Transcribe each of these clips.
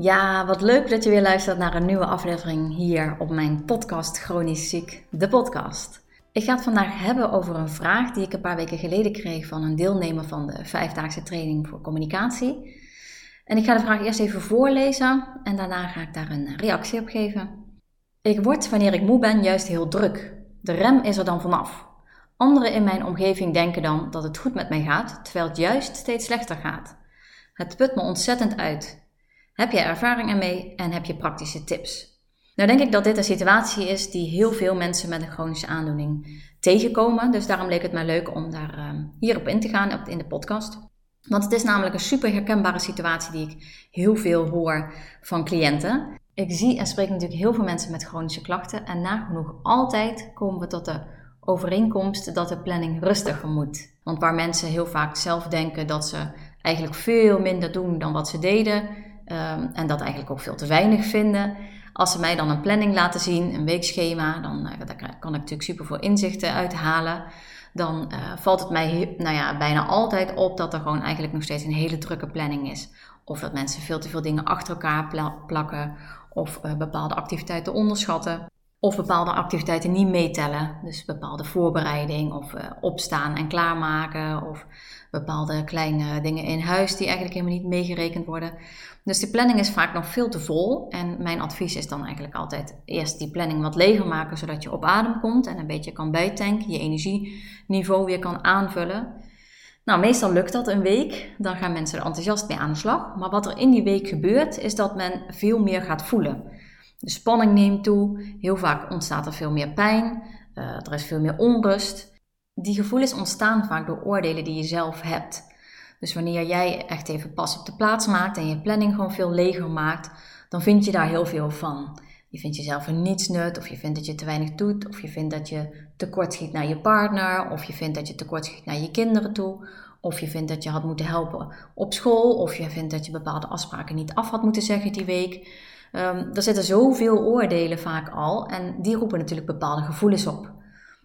Ja, wat leuk dat je weer luistert naar een nieuwe aflevering hier op mijn podcast Chronisch Ziek, de podcast. Ik ga het vandaag hebben over een vraag die ik een paar weken geleden kreeg van een deelnemer van de vijfdaagse training voor communicatie. En ik ga de vraag eerst even voorlezen en daarna ga ik daar een reactie op geven. Ik word wanneer ik moe ben juist heel druk. De rem is er dan vanaf. Anderen in mijn omgeving denken dan dat het goed met mij gaat, terwijl het juist steeds slechter gaat. Het put me ontzettend uit. Heb je ervaring ermee en heb je praktische tips? Nou denk ik dat dit een situatie is die heel veel mensen met een chronische aandoening tegenkomen. Dus daarom leek het mij leuk om daar uh, hierop in te gaan in de podcast. Want het is namelijk een super herkenbare situatie die ik heel veel hoor van cliënten. Ik zie en spreek natuurlijk heel veel mensen met chronische klachten. En nagenoeg altijd komen we tot de overeenkomst dat de planning rustiger moet. Want waar mensen heel vaak zelf denken dat ze eigenlijk veel minder doen dan wat ze deden, Um, en dat eigenlijk ook veel te weinig vinden. Als ze mij dan een planning laten zien, een weekschema, dan uh, daar kan ik natuurlijk super veel inzichten uithalen. Dan uh, valt het mij nou ja, bijna altijd op dat er gewoon eigenlijk nog steeds een hele drukke planning is. Of dat mensen veel te veel dingen achter elkaar pla plakken, of uh, bepaalde activiteiten onderschatten. Of bepaalde activiteiten niet meetellen. Dus bepaalde voorbereiding of uh, opstaan en klaarmaken. Of bepaalde kleine dingen in huis die eigenlijk helemaal niet meegerekend worden. Dus de planning is vaak nog veel te vol. En mijn advies is dan eigenlijk altijd eerst die planning wat leger maken. Zodat je op adem komt en een beetje kan bijtanken. Je energieniveau weer kan aanvullen. Nou, meestal lukt dat een week. Dan gaan mensen er enthousiast mee aan de slag. Maar wat er in die week gebeurt, is dat men veel meer gaat voelen. De spanning neemt toe, heel vaak ontstaat er veel meer pijn, uh, er is veel meer onrust. Die gevoelens ontstaan vaak door oordelen die je zelf hebt. Dus wanneer jij echt even pas op de plaats maakt en je planning gewoon veel leger maakt, dan vind je daar heel veel van. Je vindt jezelf een nietsnut, of je vindt dat je te weinig doet, of je vindt dat je tekort schiet naar je partner, of je vindt dat je tekort schiet naar je kinderen toe, of je vindt dat je had moeten helpen op school, of je vindt dat je bepaalde afspraken niet af had moeten zeggen die week. Um, er zitten zoveel oordelen vaak al en die roepen natuurlijk bepaalde gevoelens op.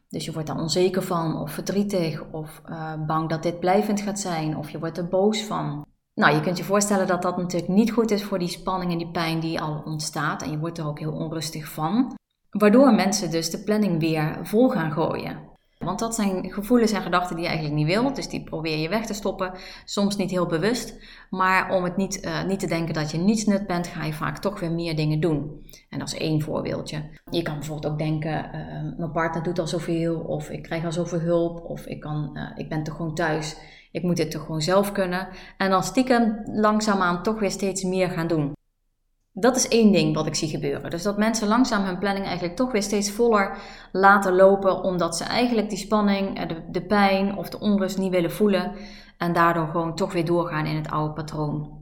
Dus je wordt daar onzeker van, of verdrietig, of uh, bang dat dit blijvend gaat zijn, of je wordt er boos van. Nou, je kunt je voorstellen dat dat natuurlijk niet goed is voor die spanning en die pijn die al ontstaat. En je wordt er ook heel onrustig van. Waardoor mensen dus de planning weer vol gaan gooien. Want dat zijn gevoelens en gedachten die je eigenlijk niet wilt. Dus die probeer je weg te stoppen. Soms niet heel bewust. Maar om het niet, uh, niet te denken dat je niets nut bent, ga je vaak toch weer meer dingen doen. En dat is één voorbeeldje. Je kan bijvoorbeeld ook denken, uh, mijn partner doet al zoveel. Of ik krijg al zoveel hulp. Of ik, kan, uh, ik ben toch gewoon thuis. Ik moet dit toch gewoon zelf kunnen. En dan stiekem langzaamaan toch weer steeds meer gaan doen. Dat is één ding wat ik zie gebeuren. Dus dat mensen langzaam hun planning eigenlijk toch weer steeds voller laten lopen, omdat ze eigenlijk die spanning, eh, de, de pijn of de onrust niet willen voelen en daardoor gewoon toch weer doorgaan in het oude patroon.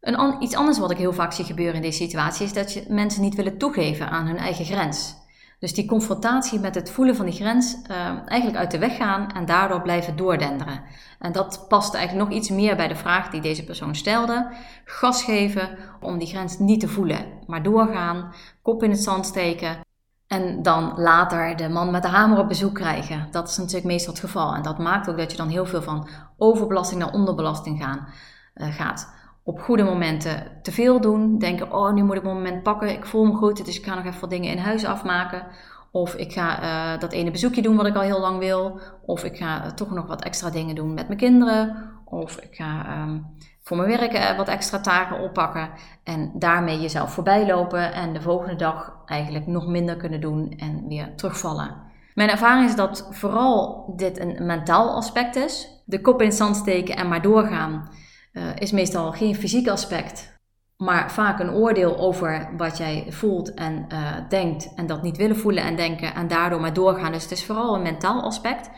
Een, iets anders wat ik heel vaak zie gebeuren in deze situatie is dat je, mensen niet willen toegeven aan hun eigen grens. Dus die confrontatie met het voelen van die grens uh, eigenlijk uit de weg gaan en daardoor blijven doordenderen. En dat past eigenlijk nog iets meer bij de vraag die deze persoon stelde. Gas geven om die grens niet te voelen, maar doorgaan, kop in het zand steken en dan later de man met de hamer op bezoek krijgen. Dat is natuurlijk meestal het geval. En dat maakt ook dat je dan heel veel van overbelasting naar onderbelasting gaan, uh, gaat op goede momenten te veel doen. Denken, oh, nu moet ik mijn moment pakken. Ik voel me goed, dus ik ga nog even wat dingen in huis afmaken. Of ik ga uh, dat ene bezoekje doen wat ik al heel lang wil. Of ik ga uh, toch nog wat extra dingen doen met mijn kinderen. Of ik ga um, voor mijn werk uh, wat extra taken oppakken. En daarmee jezelf voorbij lopen. En de volgende dag eigenlijk nog minder kunnen doen en weer terugvallen. Mijn ervaring is dat vooral dit een mentaal aspect is. De kop in het zand steken en maar doorgaan uh, is meestal geen fysiek aspect. maar vaak een oordeel over wat jij voelt en uh, denkt en dat niet willen voelen en denken en daardoor maar doorgaan. Dus het is vooral een mentaal aspect.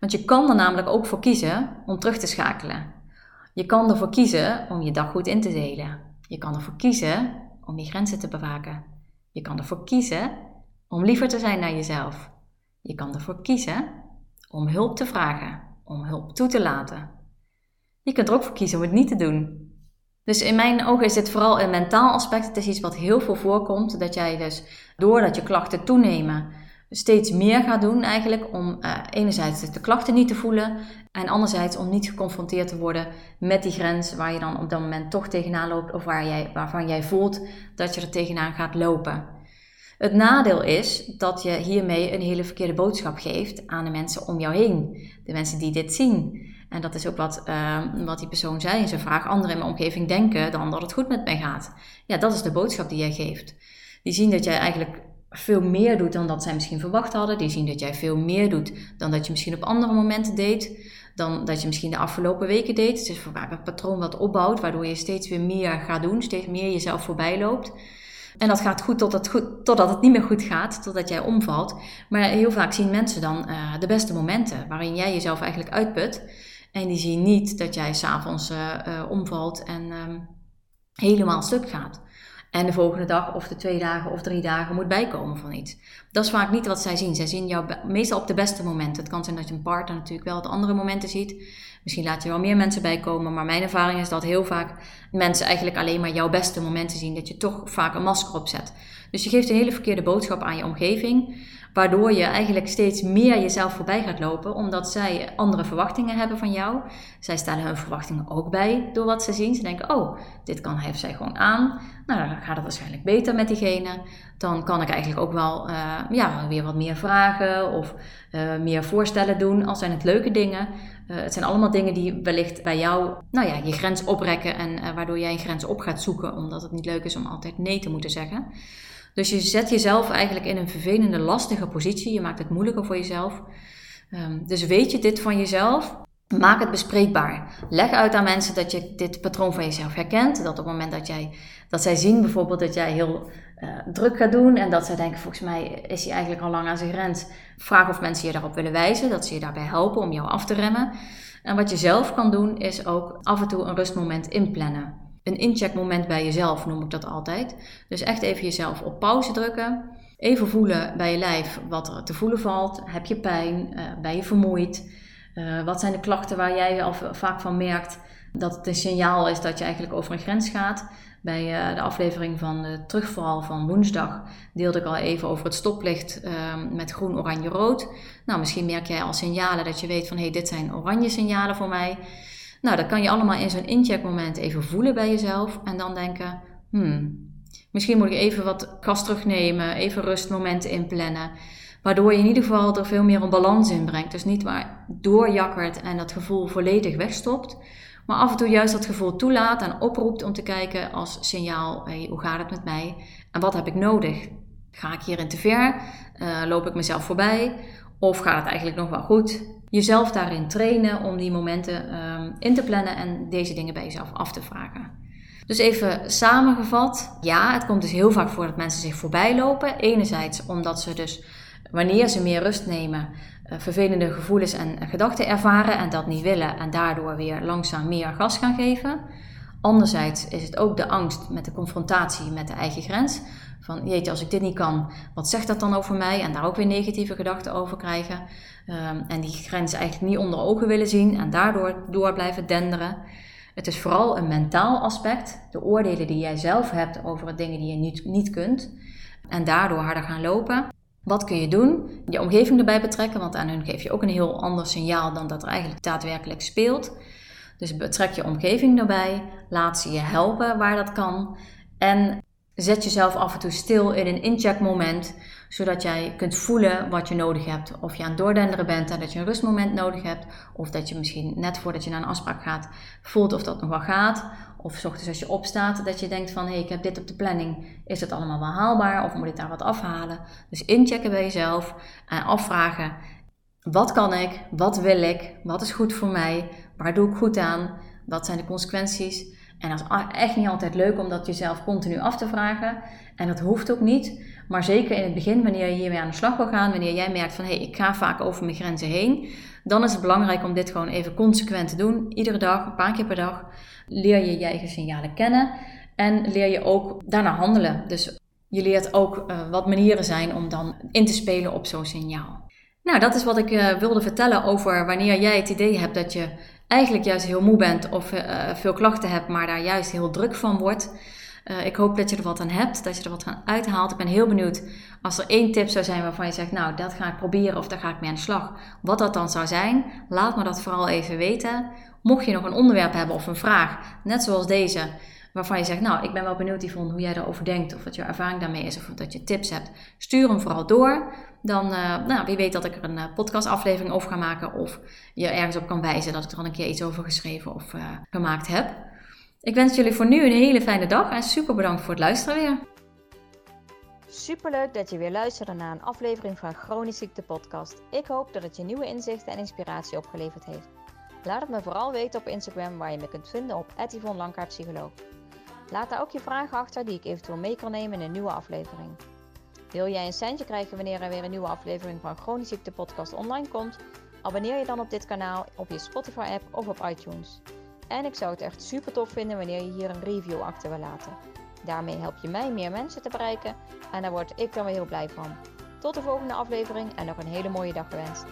Want je kan er namelijk ook voor kiezen om terug te schakelen. Je kan ervoor kiezen om je dag goed in te delen. Je kan ervoor kiezen om je grenzen te bewaken. Je kan ervoor kiezen om liever te zijn naar jezelf. Je kan ervoor kiezen om hulp te vragen, om hulp toe te laten. Je kunt er ook voor kiezen om het niet te doen. Dus in mijn ogen is dit vooral een mentaal aspect. Het is iets wat heel veel voorkomt. Dat jij dus, doordat je klachten toenemen, steeds meer gaat doen eigenlijk. Om uh, enerzijds de klachten niet te voelen. En anderzijds om niet geconfronteerd te worden met die grens waar je dan op dat moment toch tegenaan loopt. Of waar jij, waarvan jij voelt dat je er tegenaan gaat lopen. Het nadeel is dat je hiermee een hele verkeerde boodschap geeft aan de mensen om jou heen. De mensen die dit zien. En dat is ook wat, uh, wat die persoon zei in zijn vraag. Anderen in mijn omgeving denken dan dat het goed met mij gaat. Ja, dat is de boodschap die jij geeft. Die zien dat jij eigenlijk veel meer doet dan dat zij misschien verwacht hadden. Die zien dat jij veel meer doet dan dat je misschien op andere momenten deed. Dan dat je misschien de afgelopen weken deed. Het is vaak een patroon wat opbouwt, waardoor je steeds weer meer gaat doen. Steeds meer jezelf voorbij loopt. En dat gaat goed totdat, goed totdat het niet meer goed gaat, totdat jij omvalt. Maar heel vaak zien mensen dan uh, de beste momenten waarin jij jezelf eigenlijk uitput. En die zien niet dat jij s'avonds uh, omvalt en um, helemaal stuk gaat. En de volgende dag of de twee dagen of drie dagen moet bijkomen van iets. Dat is vaak niet wat zij zien. Zij zien jou meestal op de beste momenten. Het kan zijn dat je een partner natuurlijk wel de andere momenten ziet. Misschien laat je wel meer mensen bijkomen. Maar mijn ervaring is dat heel vaak mensen eigenlijk alleen maar jouw beste momenten zien. Dat je toch vaak een masker opzet. Dus je geeft een hele verkeerde boodschap aan je omgeving. Waardoor je eigenlijk steeds meer jezelf voorbij gaat lopen, omdat zij andere verwachtingen hebben van jou. Zij stellen hun verwachtingen ook bij door wat ze zien. Ze denken, oh, dit kan hij of zij gewoon aan. Nou, dan gaat het waarschijnlijk beter met diegene. Dan kan ik eigenlijk ook wel uh, ja, weer wat meer vragen of uh, meer voorstellen doen. Al zijn het leuke dingen. Uh, het zijn allemaal dingen die wellicht bij jou nou ja, je grens oprekken en waardoor jij een grens op gaat zoeken, omdat het niet leuk is om altijd nee te moeten zeggen. Dus je zet jezelf eigenlijk in een vervelende, lastige positie. Je maakt het moeilijker voor jezelf. Um, dus weet je dit van jezelf? Maak het bespreekbaar. Leg uit aan mensen dat je dit patroon van jezelf herkent. Dat op het moment dat, jij, dat zij zien bijvoorbeeld dat jij heel uh, druk gaat doen en dat zij denken, volgens mij is hij eigenlijk al lang aan zijn grens. Vraag of mensen je daarop willen wijzen, dat ze je daarbij helpen om jou af te remmen. En wat je zelf kan doen, is ook af en toe een rustmoment inplannen een incheckmoment bij jezelf, noem ik dat altijd. Dus echt even jezelf op pauze drukken. Even voelen bij je lijf wat er te voelen valt. Heb je pijn? Uh, ben je vermoeid? Uh, wat zijn de klachten waar jij al vaak van merkt dat het een signaal is dat je eigenlijk over een grens gaat? Bij uh, de aflevering van de terugval van woensdag deelde ik al even over het stoplicht met groen, oranje, rood. Nou, misschien merk jij al signalen dat je weet van hé, hey, dit zijn oranje signalen voor mij. Nou, dat kan je allemaal in zo'n incheckmoment even voelen bij jezelf en dan denken, hmm, misschien moet ik even wat gas terugnemen, even rustmomenten inplannen. Waardoor je in ieder geval er veel meer een balans in brengt. Dus niet maar doorjakkert en dat gevoel volledig wegstopt. Maar af en toe juist dat gevoel toelaat en oproept om te kijken als signaal: hey, hoe gaat het met mij? En wat heb ik nodig? Ga ik hierin te ver? Uh, loop ik mezelf voorbij? Of gaat het eigenlijk nog wel goed? Jezelf daarin trainen om die momenten um, in te plannen en deze dingen bij jezelf af te vragen. Dus even samengevat, ja, het komt dus heel vaak voor dat mensen zich voorbij lopen. Enerzijds omdat ze dus wanneer ze meer rust nemen, uh, vervelende gevoelens en gedachten ervaren en dat niet willen en daardoor weer langzaam meer gas gaan geven. Anderzijds is het ook de angst met de confrontatie met de eigen grens. Van jeetje, als ik dit niet kan, wat zegt dat dan over mij? En daar ook weer negatieve gedachten over krijgen. Um, en die grens eigenlijk niet onder ogen willen zien en daardoor door blijven denderen. Het is vooral een mentaal aspect. De oordelen die jij zelf hebt over dingen die je niet, niet kunt. En daardoor harder gaan lopen. Wat kun je doen? Je omgeving erbij betrekken, want aan hun geef je ook een heel ander signaal dan dat er eigenlijk daadwerkelijk speelt. Dus betrek je omgeving erbij, laat ze je helpen waar dat kan. En Zet jezelf af en toe stil in een incheckmoment, zodat jij kunt voelen wat je nodig hebt. Of je aan het doordenderen bent en dat je een rustmoment nodig hebt. Of dat je misschien net voordat je naar een afspraak gaat, voelt of dat nog wel gaat. Of ochtends als je opstaat, dat je denkt van hé, hey, ik heb dit op de planning. Is het allemaal wel haalbaar of moet ik daar wat afhalen? Dus inchecken bij jezelf en afvragen. Wat kan ik? Wat wil ik? Wat is goed voor mij? Waar doe ik goed aan? Wat zijn de consequenties? En dat is echt niet altijd leuk om dat jezelf continu af te vragen. En dat hoeft ook niet. Maar zeker in het begin, wanneer je hiermee aan de slag wil gaan, wanneer jij merkt van hé, hey, ik ga vaak over mijn grenzen heen, dan is het belangrijk om dit gewoon even consequent te doen. Iedere dag, een paar keer per dag, leer je je eigen signalen kennen en leer je ook daarna handelen. Dus je leert ook uh, wat manieren zijn om dan in te spelen op zo'n signaal. Nou, dat is wat ik uh, wilde vertellen over wanneer jij het idee hebt dat je eigenlijk juist heel moe bent of uh, veel klachten hebt, maar daar juist heel druk van wordt. Uh, ik hoop dat je er wat aan hebt, dat je er wat aan uithaalt. Ik ben heel benieuwd als er één tip zou zijn waarvan je zegt, nou, dat ga ik proberen of daar ga ik mee aan de slag. Wat dat dan zou zijn, laat me dat vooral even weten. Mocht je nog een onderwerp hebben of een vraag, net zoals deze, waarvan je zegt, nou, ik ben wel benieuwd Yvonne hoe jij daarover denkt, of wat je ervaring daarmee is, of dat je tips hebt, stuur hem vooral door. Dan, uh, nou, wie weet dat ik er een uh, podcastaflevering over ga maken, of je ergens op kan wijzen dat ik er al een keer iets over geschreven of uh, gemaakt heb. Ik wens jullie voor nu een hele fijne dag en super bedankt voor het luisteren weer. Superleuk dat je weer luisterde naar een aflevering van Chronisch Ziekte Podcast. Ik hoop dat het je nieuwe inzichten en inspiratie opgeleverd heeft. Laat het me vooral weten op Instagram waar je me kunt vinden op Yvonne Psycholoog. Laat daar ook je vragen achter die ik eventueel mee kan nemen in een nieuwe aflevering. Wil jij een centje krijgen wanneer er weer een nieuwe aflevering van Chronisch Ziekte Podcast online komt? Abonneer je dan op dit kanaal op je Spotify app of op iTunes. En ik zou het echt super tof vinden wanneer je hier een review achter wil laten. Daarmee help je mij meer mensen te bereiken en daar word ik dan weer heel blij van. Tot de volgende aflevering en nog een hele mooie dag gewenst.